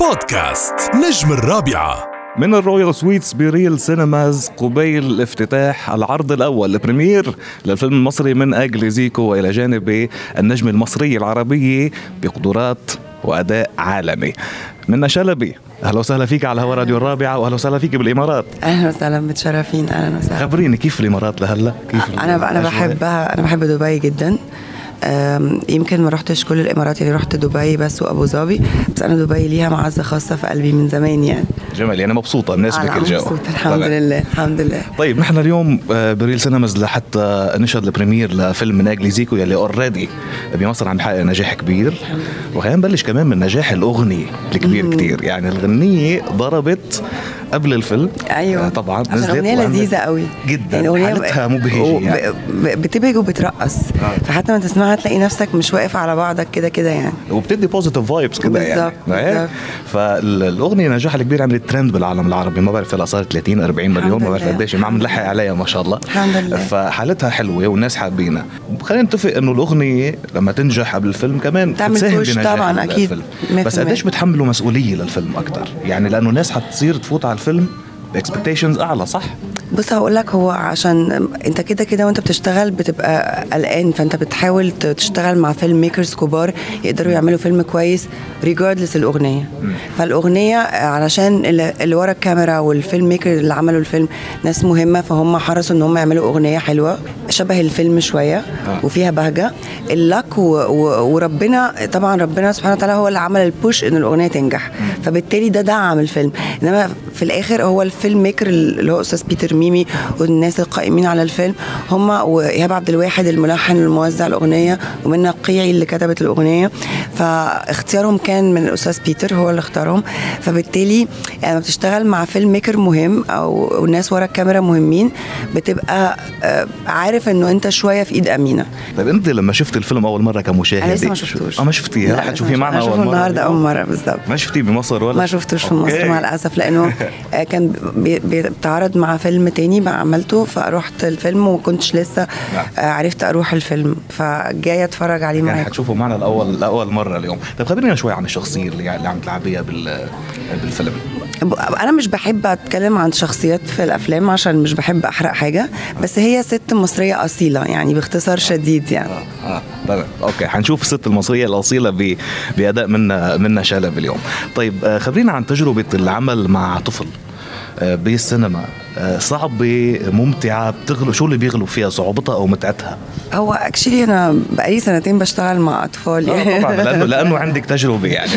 بودكاست نجم الرابعة. من ال Royal Suites ب Reel Cinemas قبيل افتتاح العرض الأول ال premiere للفيلم المصري من أجل زيكو والى جانب النجمة المصرية العربية بقدرات وأداء عالمي. منة شلبي أهلا وسهلا فيك على هوا راديو الرابعة وأهلا وسهلا فيك بالإمارات. أهلا وسهلا متشرفين أهلا وسهلا. خبريني كيف الإمارات لهلا؟ كيف أنا أنا؟ بحبها أنا بحب دبي جدا. يمكن ما رحتش كل الإمارات اللي رحت دبي بس وأبو ظبي. بس أنا دبي ليها معزة خاصة في قلبي من زمان يعني. جمال يعني مبسوطة مناسبك أنا الجو. مبسوطة، الحمد طبعاً. لله الحمد لله. طيب نحن اليوم آه، ب Reel Cinemas لحتى نشهد ال premiere لفيلم من أجل زيكو يلي already بمصر عم يحقق نجاح كبير. وخلينا نبلش كمان من نجاح الأغنية الكبير كتير. يعني الغنية ضربت قبل الفيلم أيوه آه، طبعا أغنية لذيذة قوي جدا أغنية حالتها مبهجة يعني. بتبهج وبترقص آه. فحتى ما تسمعها تلاقي نفسك مش واقف على بعضك كده كده يعني وبتدي positive vibes كده يعني بالظبط،. فالأغنية نجاحها الكبير عملت ترند بالعالم العربي ما بعرف صارت 30 40 مليون ما بعرف. قديش ما عم نلحق عليها ما شاء الله الحمد لله. فحالتها حلوة والناس حابينها خلينا نتفق إنه الأغنية لما تنجح قبل الفيلم كمان بتساهم بنجاح طبعاً، أكيد. الفيلم. بس. قديش بتحملوا مسؤولية للفيلم أكثر يعني لأنه الناس حتصير تفوت على الفيلم ب expectations أعلى صح؟ بص هقول لك هو عشان أنت كده كده وأنت بتشتغل بتبقى قلقان فأنت بتحاول تشتغل مع filmmakers كبار يقدروا يعملوا فيلم كويس regardless الأغنية. فالأغنية علشان اللي ورا الكاميرا وال filmmaker اللي عملوا الفيلم ناس مهمة فهم حرصوا إن هم يعملوا أغنية حلوة شبه الفيلم شوية وفيها بهجة. ال luck و... و... وربنا طبعا ربنا سبحانه وتعالى هو اللي عمل ال push ان الأغنية تنجح. فبالتالي ده دعم الفيلم. إنما في الآخر هو ال filmmaker اللي هو أستاذ بيتر ميمي والناس القائمين على الفيلم هم وإيهاب عبد الواحد الملحن الموزع الأغنية ومنة القيعي اللي كتبت الأغنية. فاختيارهم كان من الأستاذ بيتر هو اللي اختارهم. فبالتالي يعني لما بتشتغل مع filmmaker مهم أو الناس ورا الكاميرا مهمين بتبقى آه، عارف إنه أنت شوية في إيد أمينة. طيب أنت لما شفت الفيلم أول مرة كمشاهده أنا لسه ما شفتوش. آه ما شفتيه. رح تشوفيه معنا. أول مرة. النهارده أول مرة بالظبط. ما شفتيه بمصر ولا؟ ما شفتوش في مصر. مع الأسف لأنه آه، كان بي- بيتعرض مع فيلم تاني بقى عملته فرحت الفيلم وما كنتش لسه نعم. آه، عرفت أروح الفيلم فجايه أتفرج عليه يعني معاك. حتشوفوا معنا الأول لأول مرة اليوم. طيب خبرينا شوي عن الشخصية اللي اللي عم تلعبيها بال بالفيلم. أنا مش بحب أتكلم عن شخصيات في الأفلام عشان مش بحب أحرق حاجة بس هي ست مصرية أصيلة يعني باختصار شديد يعني. آه تمام. okay حنشوف الست المصرية الأصيلة. بأداء منا منا شلب اليوم. طيب آه، خبرينا عن تجربة العمل مع طفل آه، بالسينما. آه، صعبة ممتعة بتغلو شو اللي بيغلو فيها صعوبتها أو متعتها؟ هو اكشلي أنا بقالي سنتين بشتغل مع أطفال آه، طبعا لأنه لأنه عندك تجربة يعني؟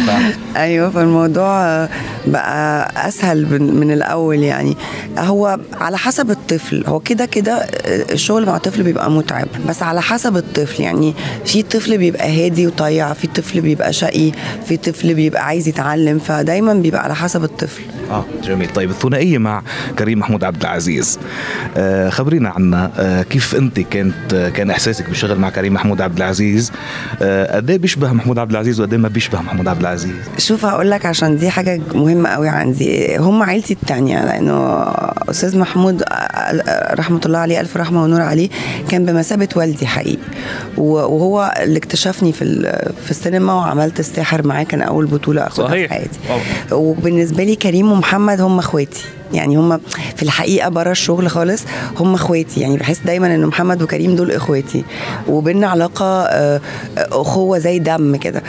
أيوه فالموضوع بقى أسهل من, من الأول يعني هو على حسب الطفل هو كده كده الشغل مع الطفل بيبقى متعب بس على حسب الطفل يعني في طفل بيبقى هادي وطيع في طفل بيبقى شقي في طفل بيبقى عايز يتعلم فدايما بيبقى على حسب الطفل آه جميل طيب الثنائية مع كريم محمود عبد العزيز. آه خبرينا عنها آه كيف انت كانت آه كان احساسك بالشغل مع كريم محمود عبد العزيز؟ قد إيه بيشبه محمود عبد العزيز وقد إيه ما بيشبه محمود عبد العزيز؟ شوف هقول لك عشان دي حاجة مهمة قوي عندي. هم عيلتي التانية لأنه أستاذ محمود رحمة الله عليه ألف رحمة ونور عليه كان بمثابة والدي حقيقي. و- وهو اللي اكتشفني في في السينما وعملت الساحر معاه كان أول بطولة أخدها صحيح. في حياتي. وبالنسبة لي كريم ومحمد هم إخواتي. يعني هم في الحقيقة بره الشغل خالص هم اخواتي. يعني بحس دايما إن محمد وكريم دول إخواتي. وبيننا علاقة آه، آه، أخوة زي دم كده.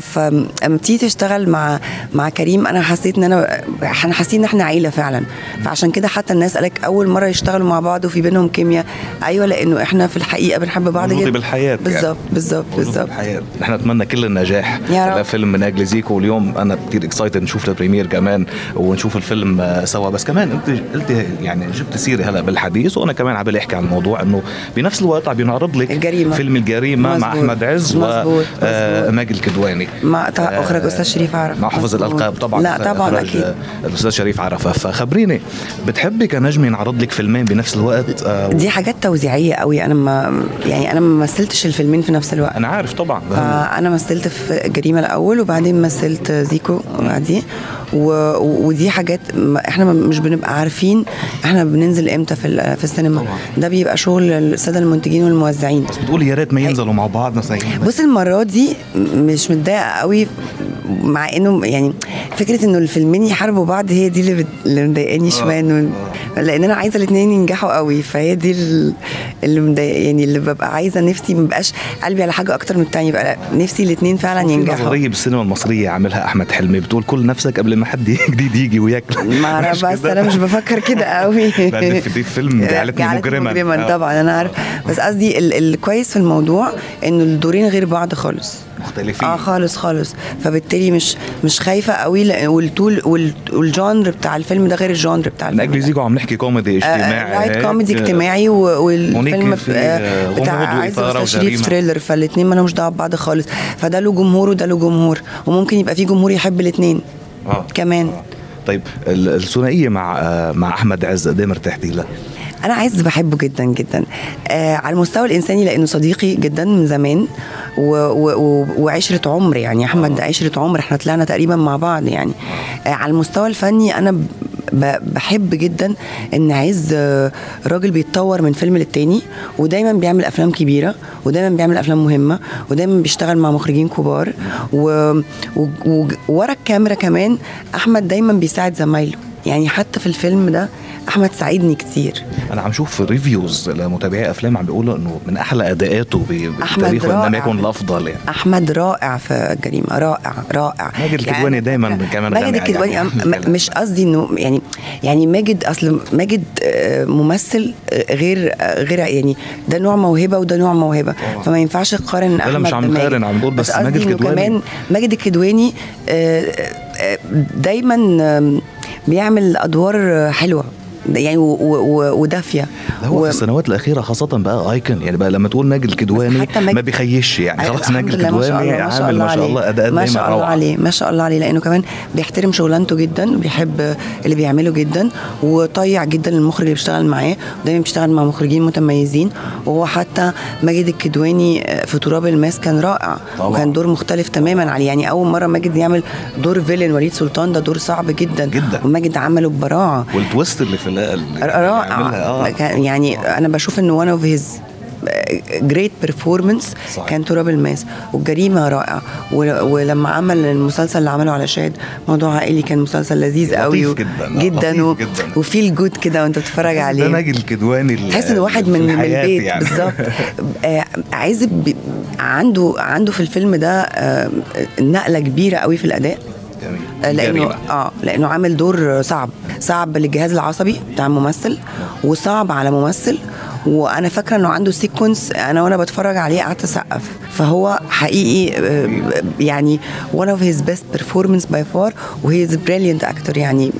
فلما بتيجي تشتغل مع مع كريم أنا حسيت إن أنا إحنا حاسين إن إحنا عيلة فعلا. فعشان كده حتى الناس قالك أول مرة يشتغلوا مع بعض وفي بينهم كيمياء. أيوه لأنه إحنا في الحقيقة بنحب بعض جدا. بالحياة يعني. بالظبط بالظبط بالظبط. نحن نتمنى كل النجاح. يا رب. لفيلم من أجل زيكو. واليوم أنا كثير excited نشوف ال premiere كمان ونشوف الفيلم آه، سوا. بس كمان انت قلت يعني جبت سيرة هلا بالحديث وأنا كمان عم احكي عن الموضوع انه بنفس الوقت عم ينعرض لك الجريمة. فيلم الجريمة مع مزبوط. أحمد عز. مزبوط. وماجد الكدواني مع أخرج أستاذ شريف عرفة مع حافظ. الألقاب طبعا لا طبعا أكيد آه، الأستاذ شريف عرفة فخبريني بتحبي كنجم ينعرض لك فيلمين بنفس الوقت آه، دي حاجات توزيعية قوي أنا ما يعني أنا ما مثلتش الفيلمين في نفس الوقت أنا عارف طبعا فانا مثلت في جريمة الأول وبعدين مثلت زيكو بعدين و... ودي حاجات إحنا مش بنبقى عارفين إحنا بننزل إمتى في ال- في السينما. طبعا. ده بيبقى شغل الساده المنتجين والموزعين. بس بتقولي يا ريت ما ينزلوا مع بعض مثلا. بص المرة دي مش متضايقة قوي مع إنه يعني فكرة إنه الفيلمين يحاربوا بعض هي دي اللي مضايقاني شوية إنه لأن أنا عايزة الاثنين ينجحوا قوي فهي دي ال- اللي مضايق يعني اللي ببقى عايزة نفسي ما بقاش قلبي على حاجة أكتر من الثانية يبقى نفسي الاثنين فعلا في ينجحوا. نظرية بالسينما المصرية عملها أحمد حلمي بتقول كل نفسك قبل ما حد جديد يجي وياكل. ما بس أنا مش بفكر كده قوي. دي فيلم جعلتني مجرما مجرما آه. طبعا أنا عارف. بس قصدي ال- الكويس في الموضوع إنه الدورين غير بعض خالص. مختلفين آه خالص خالص فبالتالي مش مش خايفة قوي والطول وال- وال genre بتاع الفيلم ده غير ال genre بتاع الفيلم أجل ده. زيكو عم نحكي كوميدي اجتماعي light هيك. كوميدي اجتماعي والفيلم آه، بتاع عايز وإثارة أستاذ شريف وجريمة. thriller فالاثنين ما لهمش دعوة ببعض خالص فده له جمهور وده له جمهور وممكن يبقى في جمهور يحب الاثنين آه. كمان طيب ال- الثنائية مع آه، مع أحمد عز قد إيه مرتاحتي لها؟ أنا عايز بحبه جدا جدا آه على المستوى الإنساني لأنه صديقي جدا من زمان و و وعشرة عمر يعني أحمد عشرة عمر إحنا طلعنا تقريبا مع بعض يعني. آه. على المستوى الفني أنا بحب جدا إن عز آه، راجل بيتطور من فيلم للتاني ودايما بيعمل أفلام كبيرة ودايما بيعمل أفلام مهمة ودايما بيشتغل مع مخرجين كبار و- و- و- الكاميرا كمان أحمد دايما بيساعد زمايله. يعني حتى في الفيلم ده أحمد ساعدني كتير. أنا عم شوف ريفيوز لمتابعي أفلام عم بيقولوا إنه من أحلى أداءاته ب- أحمد بالتاريخ وان لم. يكن الأفضل يعني. أحمد رائع في الجريمه رائع رائع. ماجد الكدواني دايماً كمان ماجد الكدواني يعني. مش قصدي إنه يعني يعني ماجد أصل ماجد آه، ممثل آه، غير آه، غير يعني ده نوع موهبة وده نوع موهبة. فما ينفعش تقارن احمد مش عم. نقارن، عم نقول بس قصدي ماجد الكدواني- كمان ماجد الكدواني دايما بيعمل أدوار حلوة. يعني ودافية هو و- في السنوات الأخيرة خاصة بقى ايكون يعني بقى لما تقول ماجد الكدواني ما بيخيش يعني أيوة، خلاص ماجد شاء الكدواني عامل ما شاء. الله اداءات ما شاء الله عليه ما شاء الله عليه لأنه كمان بيحترم شغلانته جدا بيحب اللي بيعمله جدا وطيع جدا المخرج اللي بيشتغل معاه دايما بيشتغل مع مخرجين متميزين وهو حتى ماجد الكدواني في تراب الماس كان رائع طبعا. وكان دور مختلف تماما عليه يعني أول مرة ماجد يعمل دور villain وليد سلطان ده دور صعب جدا جدا. وماجد عمله ببراعه وال twist اللي في ال- اللي رائع. كان- يعني أنا بشوف إنه one of his great performance صحيح. كان تراب الماس. والجريمه رائع ول- ولما عمل المسلسل اللي عمله على شاهد موضوع عائلي كان مسلسل لذيذ قوي جداً، آه، جدا و- جداً. و feel good كده وأنت بتتفرج ده عليه. ماجد الكدواني ال- تحس ان واحد من من البيت يعني. بالظبط. آه، عازب بي- عنده عنده في الفيلم ده آه، نقلة كبيرة قوي في الأداء. جميل. لأنه. آه لأنه عامل دور صعب صعب للجهاز العصبي بتاع الممثل وصعب على ممثل وأنا فاكرة إنه عنده sequence أنا وأنا بتفرج عليه قعدت أسقف فهو حقيقي آه، يعني one of his best performance by far وهو brilliant actor يعني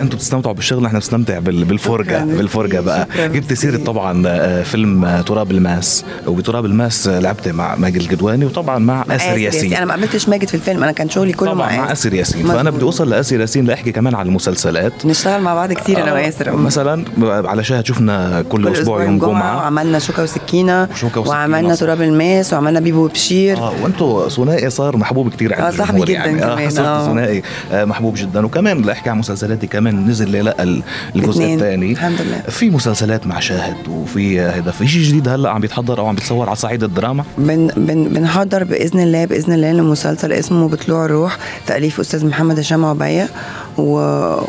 أنتوا بتستمتعوا بالشغل إحنا بنستمتع بال- بالفرجة بالفرجة بقى. جبت سيرة. طبعا آه، فيلم آه، تراب الماس. وبتراب الماس لعبت مع ماجد الكدواني وطبعا مع آسر ياسين. أنا ما قابلتش ماجد في الفيلم أنا كان شغلي كله مع مع آسر. ياسين. فأنا. بدي أوصل لآسر ياسين لأحكي كمان على المسلسلات. نشتغل مع بعض كتير أنا آه، وآسر مثلا على شاهد شفنا كل, كل أسبوع يوم جمعة وعملنا شوكة وسكينة وعملنا. تراب الماس وعملنا بيبو وبشير. آه وأنتوا ثنائي صار محبوب كتير عند آه، صاحبي الجمهور جداً يعني. كمان، آه. ثنائي محبوب جدا. وكمان لاحكي عن مسلسلاتي كمان نزل لا ال- الجزء. الثاني. الحمد لله. في مسلسلات مع شاهد وفي هيدا في شيء جديد هلا عم بيتحضر أو عم بيتصور على صعيد الدراما؟ بن بن بنحضر بإذن الله بإذن الله لمسلسل اسمه بطلوع الروح تأليف أستاذ محمد هشام عبية و...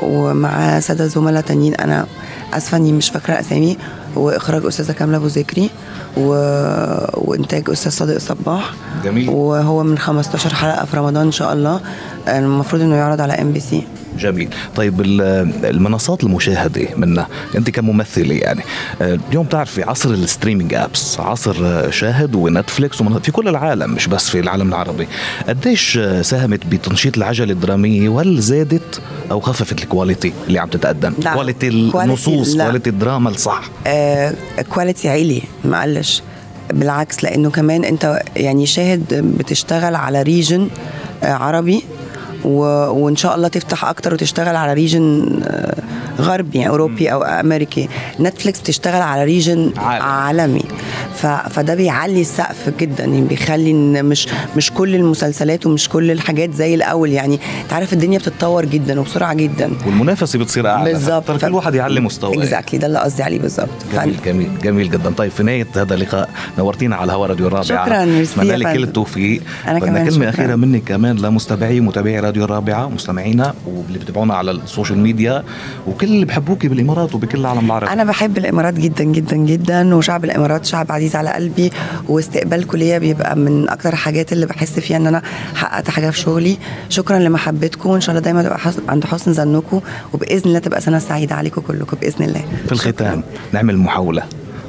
ومعاه سادة زملاء تانيين أنا آسفة إني مش فاكرة أسامي. وإخراج أستاذة كاملة أبو ذكري و... وإنتاج أستاذ صادق صباح جميل. وهو من 15 حلقة في رمضان إن شاء الله. المفروض إنه يعرض على إم بي سي. جميل. طيب ال- المنصات المشاهدة منها أنت كممثلة يعني آه، اليوم بتعرفي عصر ال streaming apps عصر آه، شاهد ونتفليكس ومن- في كل العالم مش بس في العالم العربي. قديش آه، ساهمت بتنشيط العجلة الدرامية وهل زادت أو خففت ال quality اللي عم تتقدم؟ لا. quality quality النصوص لا. quality الدراما الصح. آه quality عالي ما قلش. بالعكس لأنه كمان أنت يعني شاهد بتشتغل على region عربي و... وإن شاء الله تفتح أكتر وتشتغل على region آه غربي يعني أوروبي أو أمريكي نتفليكس بتشتغل على region عالم. عالمي ف... فده بيعلي السقف جدا يعني بيخلي إن مش مش كل المسلسلات ومش كل الحاجات زي الأول يعني أنت عارف الدنيا بتتطور جدا وبسرعة جدا. والمنافسة بتصير أعلى. بالظبط. كل واحد يعلي مستواه. exactly ده اللي قصدي عليه بالظبط. جميل جميل جميل جدا. طيب في نهاية هذا اللقاء نورتينا على هوا راديو الرابعه شكرا ميرسي اتمنى لك كل. التوفيق. بدنا كمان كلمه شكراً. اخيره منك كمان لمستمعي ومتابعي راديو الرابعه مستمعينا واللي بتابعونا على السوشيال ميديا وكل اللي بحبوكي بالإمارات وبكل العالم العربي. أنا بحب الإمارات جدا جدا جدا وشعب الإمارات شعب عزيز على قلبي واستقبالكم ليا بيبقى من أكتر الحاجات اللي بحس فيها إن أنا حققت حاجة في شغلي. شكرا لمحبتكم. وان شاء الله دايما تبقى عند حسن ظنكم. وبإذن الله تبقى سنة سعيدة عليكم كلكم بإذن الله. في الختام نعمل محاولة.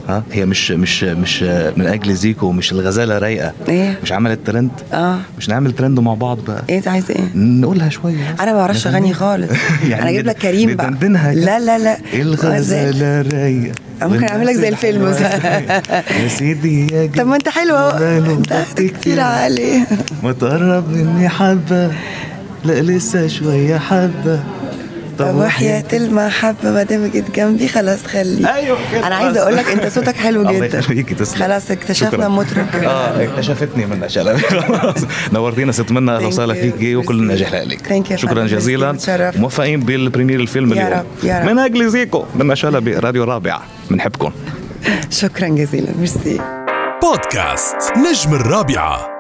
ها؟ هي مش مش مش من أجل زيكو مش الغزالة رايقة. إيه؟ مش عملت ترند؟ آه. مش نعمل ترند مع بعض بقى؟ إيه انت عايز إيه؟ نقولها شوية أنا ما بعرفش أغني خالص. يعني أنا أجيب لك كريم بقى. لا لا لا. الغزالة رايقة؟ ممكن أعمل لك زي الفيلم. يا سيدي يا طب ما أنت حلو أهو. كتير عالي ما تقرب مني حبة. لا لسه شوية حبة. طب وحياة المحبة ما دام جيت جنبي خلاص خلي. أيوة كده أنا عايزة أقول لك أنت صوتك حلو الله جدا. يخليكي تسلم. خلاص اكتشفنا. مطرب آه اكتشفتني منة شلبي خلاص. نورتينا ست منة أهلا وسهلا فيكي وكل. النجاح لك. شكرا. جزيلا. موفقين بال premiere الفيلم يا اليوم. رب، يا رب. من أجل زيكو منة شلبي راديو الرابعه بنحبكم. شكرا جزيلا. ميرسي. بودكاست نجم الرابعة.